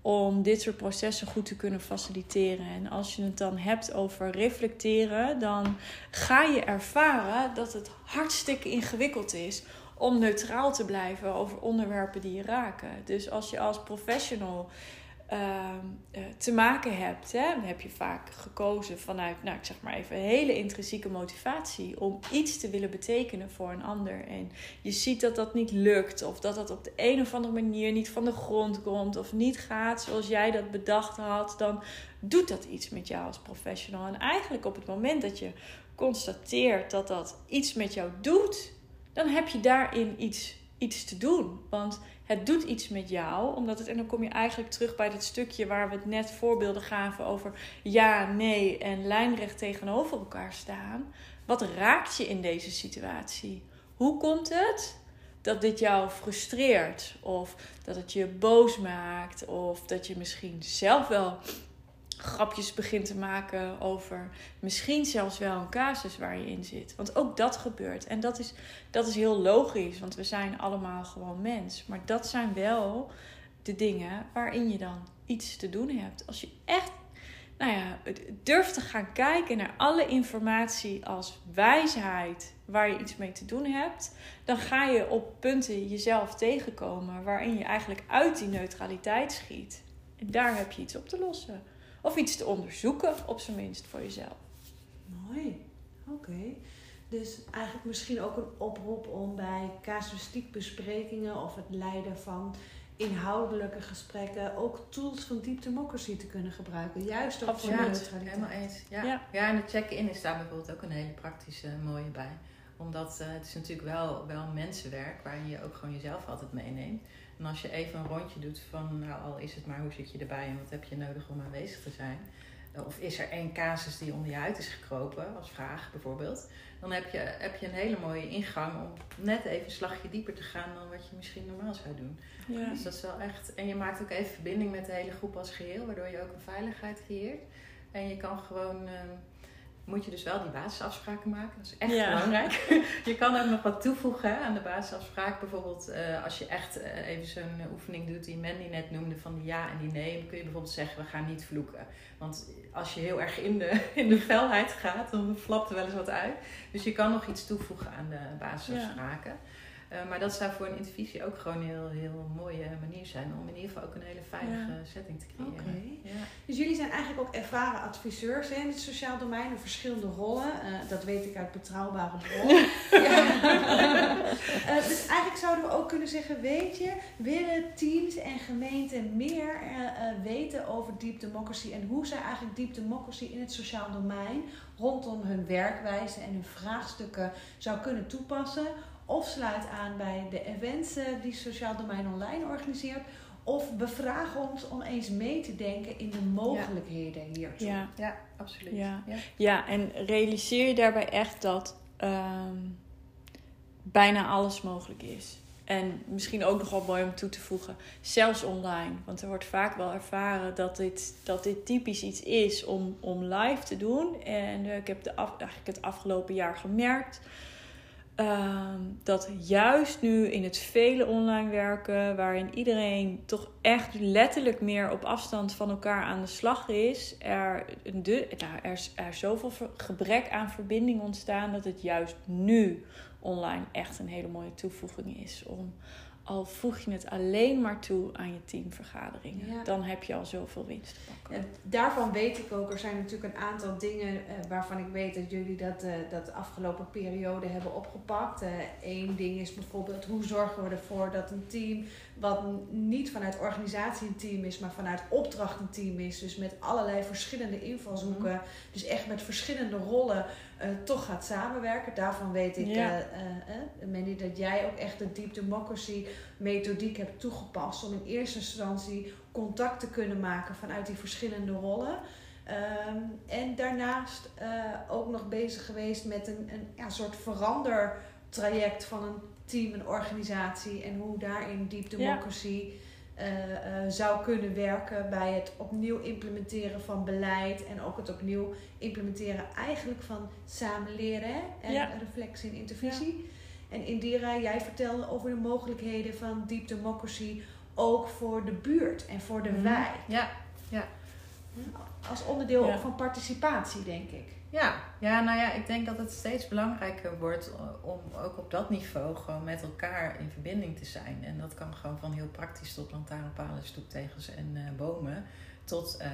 om dit soort processen goed te kunnen faciliteren. En als je het dan hebt over reflecteren, dan ga je ervaren dat het hartstikke ingewikkeld is om neutraal te blijven over onderwerpen die je raken. Dus als je als professional te maken hebt, hè, heb je vaak gekozen vanuit, nou ik zeg maar even, hele intrinsieke motivatie om iets te willen betekenen voor een ander. En je ziet dat dat niet lukt, of dat dat op de een of andere manier niet van de grond komt, of niet gaat zoals jij dat bedacht had, dan doet dat iets met jou als professional. En eigenlijk op het moment dat je constateert dat dat iets met jou doet, dan heb je daarin iets, iets te doen. Want het doet iets met jou, omdat het, en dan kom je eigenlijk terug bij dat stukje waar we het net voorbeelden gaven over ja, nee en lijnrecht tegenover elkaar staan. Wat raakt je in deze situatie? Hoe komt het dat dit jou frustreert? Of dat het je boos maakt? Of dat je misschien zelf wel grapjes begint te maken over misschien zelfs wel een casus waar je in zit. Want ook dat gebeurt. En dat is, dat is heel logisch, want we zijn allemaal gewoon mens. Maar dat zijn wel de dingen waarin je dan iets te doen hebt. Als je echt nou ja, durft te gaan kijken naar alle informatie als wijsheid waar je iets mee te doen hebt, dan ga je op punten jezelf tegenkomen waarin je eigenlijk uit die neutraliteit schiet. En daar heb je iets op te lossen. Of iets te onderzoeken, op zijn minst voor jezelf. Mooi, oké. Dus eigenlijk misschien ook een oproep om bij casuïstiekbesprekingen of het leiden van inhoudelijke gesprekken ook tools van Deep Democracy te kunnen gebruiken. Juist ook Absoluut. voor Ja, neutraliteit. helemaal eens. Ja. Ja. Ja. en de check-in is daar bijvoorbeeld ook een hele praktische mooie bij. Omdat eh, het is natuurlijk wel, wel mensenwerk waarin je ook gewoon jezelf altijd meeneemt. En als je even een rondje doet van, nou al is het maar hoe zit je erbij en wat heb je nodig om aanwezig te zijn. Eh, Of is er één casus die onder je huid is gekropen, als vraag bijvoorbeeld. Dan heb je, heb je een hele mooie ingang om net even een slagje dieper te gaan dan wat je misschien normaal zou doen. Ja. Dus dat is wel echt. En je maakt ook even verbinding met de hele groep als geheel, waardoor je ook een veiligheid creëert. En je kan gewoon. ehm, moet je dus wel die basisafspraken maken. Dat is echt Ja. belangrijk. je kan ook nog wat toevoegen aan de basisafspraak. Bijvoorbeeld eh, als je echt eh, even zo'n oefening doet die Mandy net noemde van die ja en die nee. Dan kun je bijvoorbeeld zeggen we gaan niet vloeken. Want als je heel erg in de, in de felheid gaat, dan flapt er wel eens wat uit. Dus je kan nog iets toevoegen aan de basisafspraken. Eh, maar dat zou voor een intervisie ook gewoon een heel, heel mooie manier zijn om in ieder geval ook een hele veilige setting te creëren. Ja. Dus jullie zijn eigenlijk ook ervaren adviseurs hè, in het sociaal domein, in verschillende rollen. Eh, dat weet ik uit betrouwbare bronnen. ja. Eh, dus eigenlijk zouden we ook kunnen zeggen, weet je, willen teams en gemeenten meer weten over deep democracy en hoe zij eigenlijk deep democracy in het sociaal domein rondom hun werkwijze en hun vraagstukken zou kunnen toepassen? Of sluit aan bij de events eh, die Sociaal Domein Online organiseert. Of bevraag ons om eens mee te denken in de mogelijkheden hiertoe. Ja. ja, absoluut. Ja. Ja. Ja, en realiseer je daarbij echt dat ehm, bijna alles mogelijk is. En misschien ook nog wel mooi om toe te voegen, zelfs online. Want er wordt vaak wel ervaren dat dit, dat dit typisch iets is om, om live te doen. En eh, ik heb de af, eigenlijk het afgelopen jaar gemerkt ehm, dat juist nu in het vele online werken, waarin iedereen toch echt letterlijk meer op afstand van elkaar aan de slag is, er, de, nou, er, is, er zoveel gebrek aan verbinding ontstaan dat het juist nu online echt een hele mooie toevoeging is. Om, al voeg je het alleen maar toe aan je teamvergaderingen, Ja. dan heb je al zoveel winst te pakken. En daarvan weet ik ook, er zijn natuurlijk een aantal dingen eh, waarvan ik weet dat jullie dat, eh, dat de afgelopen periode hebben opgepakt. Eén ding is bijvoorbeeld hoe zorgen we ervoor dat een team, wat niet vanuit organisatie een team is, maar vanuit opdracht een team is, dus met allerlei verschillende invalshoeken, dus echt met verschillende rollen, eh, toch gaat samenwerken. Daarvan weet ik, Ja. Mandy, dat jij ook echt de Deep Democracy methodiek hebt toegepast om in eerste instantie contact te kunnen maken vanuit die verschillende rollen. Ehm, en daarnaast ook nog bezig geweest met een, een ja, soort verandertraject van een team, een organisatie en hoe daarin Deep Democracy eh, eh, zou kunnen werken bij het opnieuw implementeren van beleid en ook het opnieuw implementeren eigenlijk van samen leren en Ja. reflectie en intervisie. En Indira, jij vertelde over de mogelijkheden van Deep Democracy ook voor de buurt en voor de Mhm. wij. Ja, Als onderdeel Ja. ook van participatie, denk ik. Ja, ja, nou ja, ik denk dat het steeds belangrijker wordt om ook op dat niveau gewoon met elkaar in verbinding te zijn. En dat kan gewoon van heel praktisch tot lantaarnpalen, stoeptegels en eh, bomen. Tot, eh,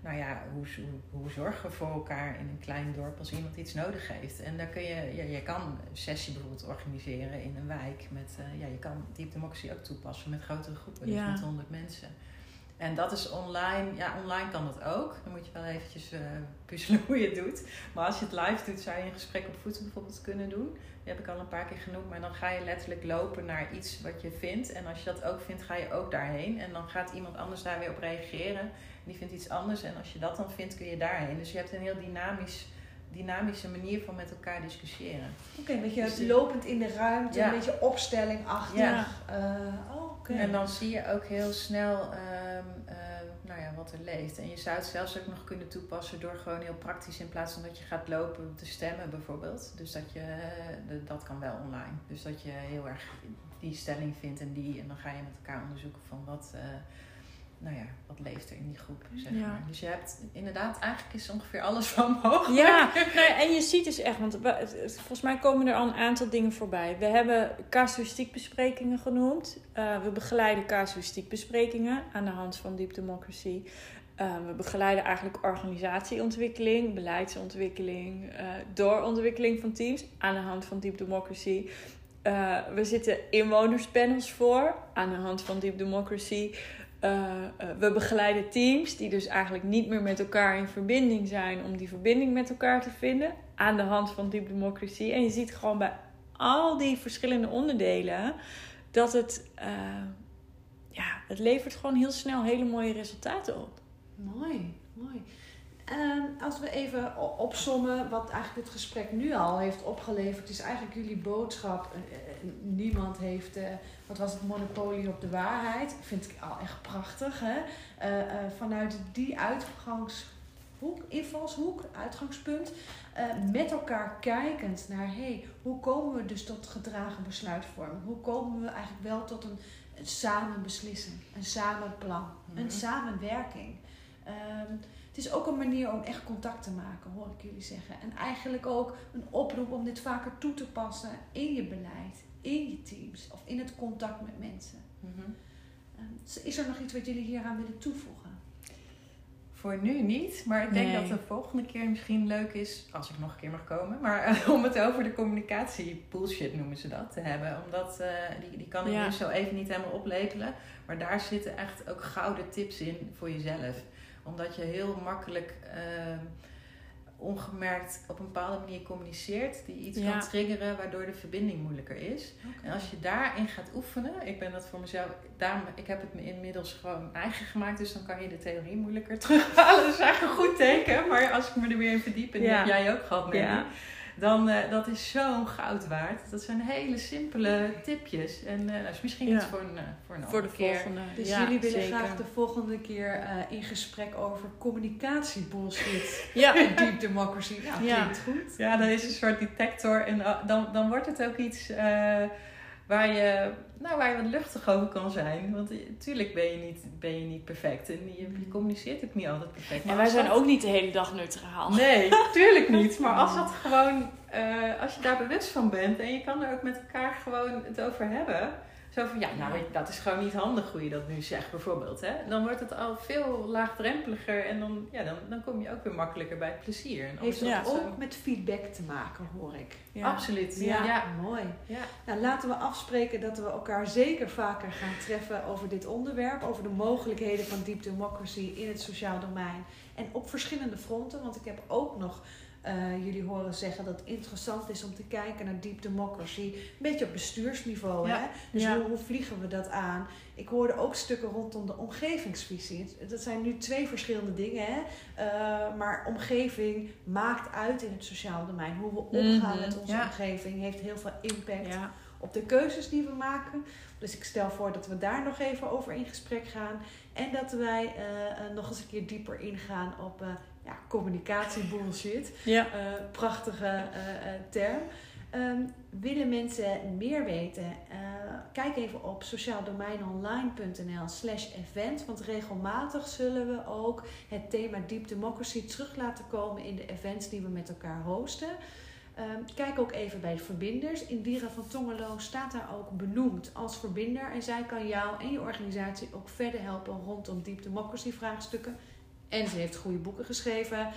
nou ja, hoe, hoe, hoe zorgen we voor elkaar in een klein dorp als iemand iets nodig heeft. En daar kun je, ja, je kan een sessie bijvoorbeeld organiseren in een wijk. Met, eh, ja, je kan Deep Democracy ook toepassen met grotere groepen, dus met 100 mensen. En dat is online, ja, online kan dat ook. Dan moet je wel eventjes eh, puzzelen hoe je het doet. Maar als je het live doet, zou je een gesprek op voeten bijvoorbeeld kunnen doen. Die heb ik al een paar keer genoemd. Maar dan ga je letterlijk lopen naar iets wat je vindt. En als je dat ook vindt, ga je ook daarheen. En dan gaat iemand anders daar weer op reageren. En die vindt iets anders. En als je dat dan vindt, kun je daarheen. Dus je hebt een heel dynamisch, dynamische manier van met elkaar discussiëren. Oké, een beetje Dus lopend in de ruimte, Ja. een beetje opstellingachtig. Ja. Eh. En dan zie je ook heel snel ja, wat er leeft. En je zou het zelfs ook nog kunnen toepassen door gewoon heel praktisch in plaats van dat je gaat lopen te stemmen bijvoorbeeld. Dus dat je, eh, dat kan wel online. Dus dat je heel erg die stelling vindt en die. En dan ga je met elkaar onderzoeken van wat, eh, nou ja, wat leeft er in die groep, zeg Ja. maar. Dus je hebt inderdaad, eigenlijk is ongeveer alles van mogelijk. Ja, en je ziet dus echt, want volgens mij komen er al een aantal dingen voorbij. We hebben casuïstiekbesprekingen genoemd. Eh, we begeleiden casuïstiekbesprekingen aan de hand van Deep Democracy. Eh, we begeleiden eigenlijk organisatieontwikkeling, beleidsontwikkeling, eh, doorontwikkeling van teams aan de hand van Deep Democracy. We zitten inwonerspanels voor aan de hand van Deep Democracy. Eh, eh, we begeleiden teams die dus eigenlijk niet meer met elkaar in verbinding zijn om die verbinding met elkaar te vinden aan de hand van Deep Democracy. En je ziet gewoon bij al die verschillende onderdelen dat het, eh, ja, het levert gewoon heel snel hele mooie resultaten op. Mooi, mooi. Ehm, als we even opsommen wat eigenlijk het gesprek nu al heeft opgeleverd, is eigenlijk jullie boodschap. niemand heeft, wat was het, monopolie op de waarheid. Vind ik al echt prachtig. Hè? Eh, eh, vanuit die uitgangshoek, invalshoek, uitgangspunt, eh, met elkaar kijkend naar hey, hoe komen we dus tot gedragen besluitvorming? Hoe komen we eigenlijk wel tot een, een samen beslissen, een samen plan, een Mhm. samenwerking? Ehm, Het is ook een manier om echt contact te maken, hoor ik jullie zeggen. En eigenlijk ook een oproep om dit vaker toe te passen in je beleid, in je teams of in het contact met mensen. Mhm. Ehm, Is er nog iets wat jullie hieraan willen toevoegen? Voor nu niet, maar ik denk Nee. dat de volgende keer misschien leuk is, als ik nog een keer mag komen, maar eh, om het over de communicatie bullshit noemen ze dat te hebben. Omdat eh, die, die kan ik Ja. nu zo even niet helemaal oplepelen, maar daar zitten echt ook gouden tips in voor jezelf. Omdat je heel makkelijk ehm, ongemerkt op een bepaalde manier communiceert die iets Ja. kan triggeren waardoor de verbinding moeilijker is. En als je daarin gaat oefenen, ik ben dat voor mezelf, daarom, ik heb het me inmiddels gewoon eigen gemaakt, dus dan kan je de theorie moeilijker terughalen. Dat is eigenlijk een goed teken, maar als ik me er weer in verdiep, en Ja. heb jij ook gehad, Mandy, Ja. Dan uh, dat is zo'n goud waard. Dat zijn hele simpele tipjes. En uh, dat is misschien Ja. iets voor een, uh, voor een Voor de keer. volgende. Dus ja, jullie willen zeker. graag de volgende keer eh, in gesprek over communicatiebullshit Ja. in Deep Democracy. Nou, Ja. klinkt goed. Ja, dat is een soort detector. En uh, dan, dan wordt het ook iets uh, waar, je, nou, waar je wat luchtig over kan zijn. Want natuurlijk ben je niet, ben je niet perfect. En je, je communiceert ook niet altijd perfect. En wij zijn dat- ook niet de hele dag neutraal. Nee, tuurlijk niet. Maar als dat gewoon, eh, als je daar bewust van bent en je kan er ook met elkaar gewoon het over hebben. Zo van, ja, nou, dat is gewoon niet handig hoe je dat nu zegt, bijvoorbeeld. Hè? Dan wordt het al veel laagdrempeliger en dan, ja, dan, dan kom je ook weer makkelijker bij het plezier. En Heeft het ook met feedback te maken, hoor ik. Ja. Absoluut. Ja. Ja. Ja. Mooi. Ja. Nou, laten we afspreken dat we elkaar zeker vaker gaan treffen over dit onderwerp. Over de mogelijkheden van Deep Democracy in het sociaal domein. En op verschillende fronten. Want ik heb ook nog uh, jullie horen zeggen dat het interessant is om te kijken naar Deep Democracy. Een beetje op bestuursniveau. Ja. Hè? Dus Ja. hoe, hoe vliegen we dat aan? Ik hoorde ook stukken rondom de omgevingsvisie. Dat zijn nu twee verschillende dingen. Hè? Uh, maar omgeving maakt uit in het sociaal domein. Hoe we omgaan Mhm. met onze Ja. omgeving heeft heel veel impact op de keuzes die we maken. Dus ik stel voor dat we daar nog even over in gesprek gaan. En dat wij uh, nog eens een keer dieper ingaan op uh, ja, communicatie bullshit. Ja. Uh, prachtige uh, term. Um, willen mensen meer weten? Uh, kijk even op sociaaldomeinonline.nl slash event. Want regelmatig zullen we ook het thema Deep Democracy terug laten komen in de events die we met elkaar hosten. Um, kijk ook even bij de verbinders. Indira van Tongelo staat daar ook benoemd als verbinder. En zij kan jou en je organisatie ook verder helpen rondom Deep Democracy vraagstukken. En ze heeft goede boeken geschreven.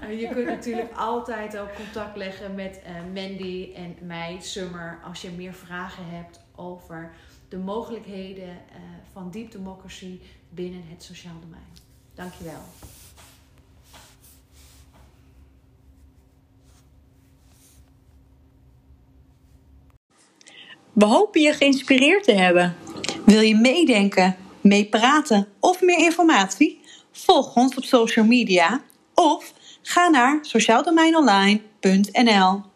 en, je kunt natuurlijk altijd ook contact leggen met uh, Mandy en mij, Summer, als je meer vragen hebt over de mogelijkheden uh, van Deep Democracy binnen het sociaal domein. Dankjewel. We hopen je geïnspireerd te hebben. Wil je meedenken, meepraten of meer informatie? Volg ons op social media of ga naar sociaaldomeinonline.nl.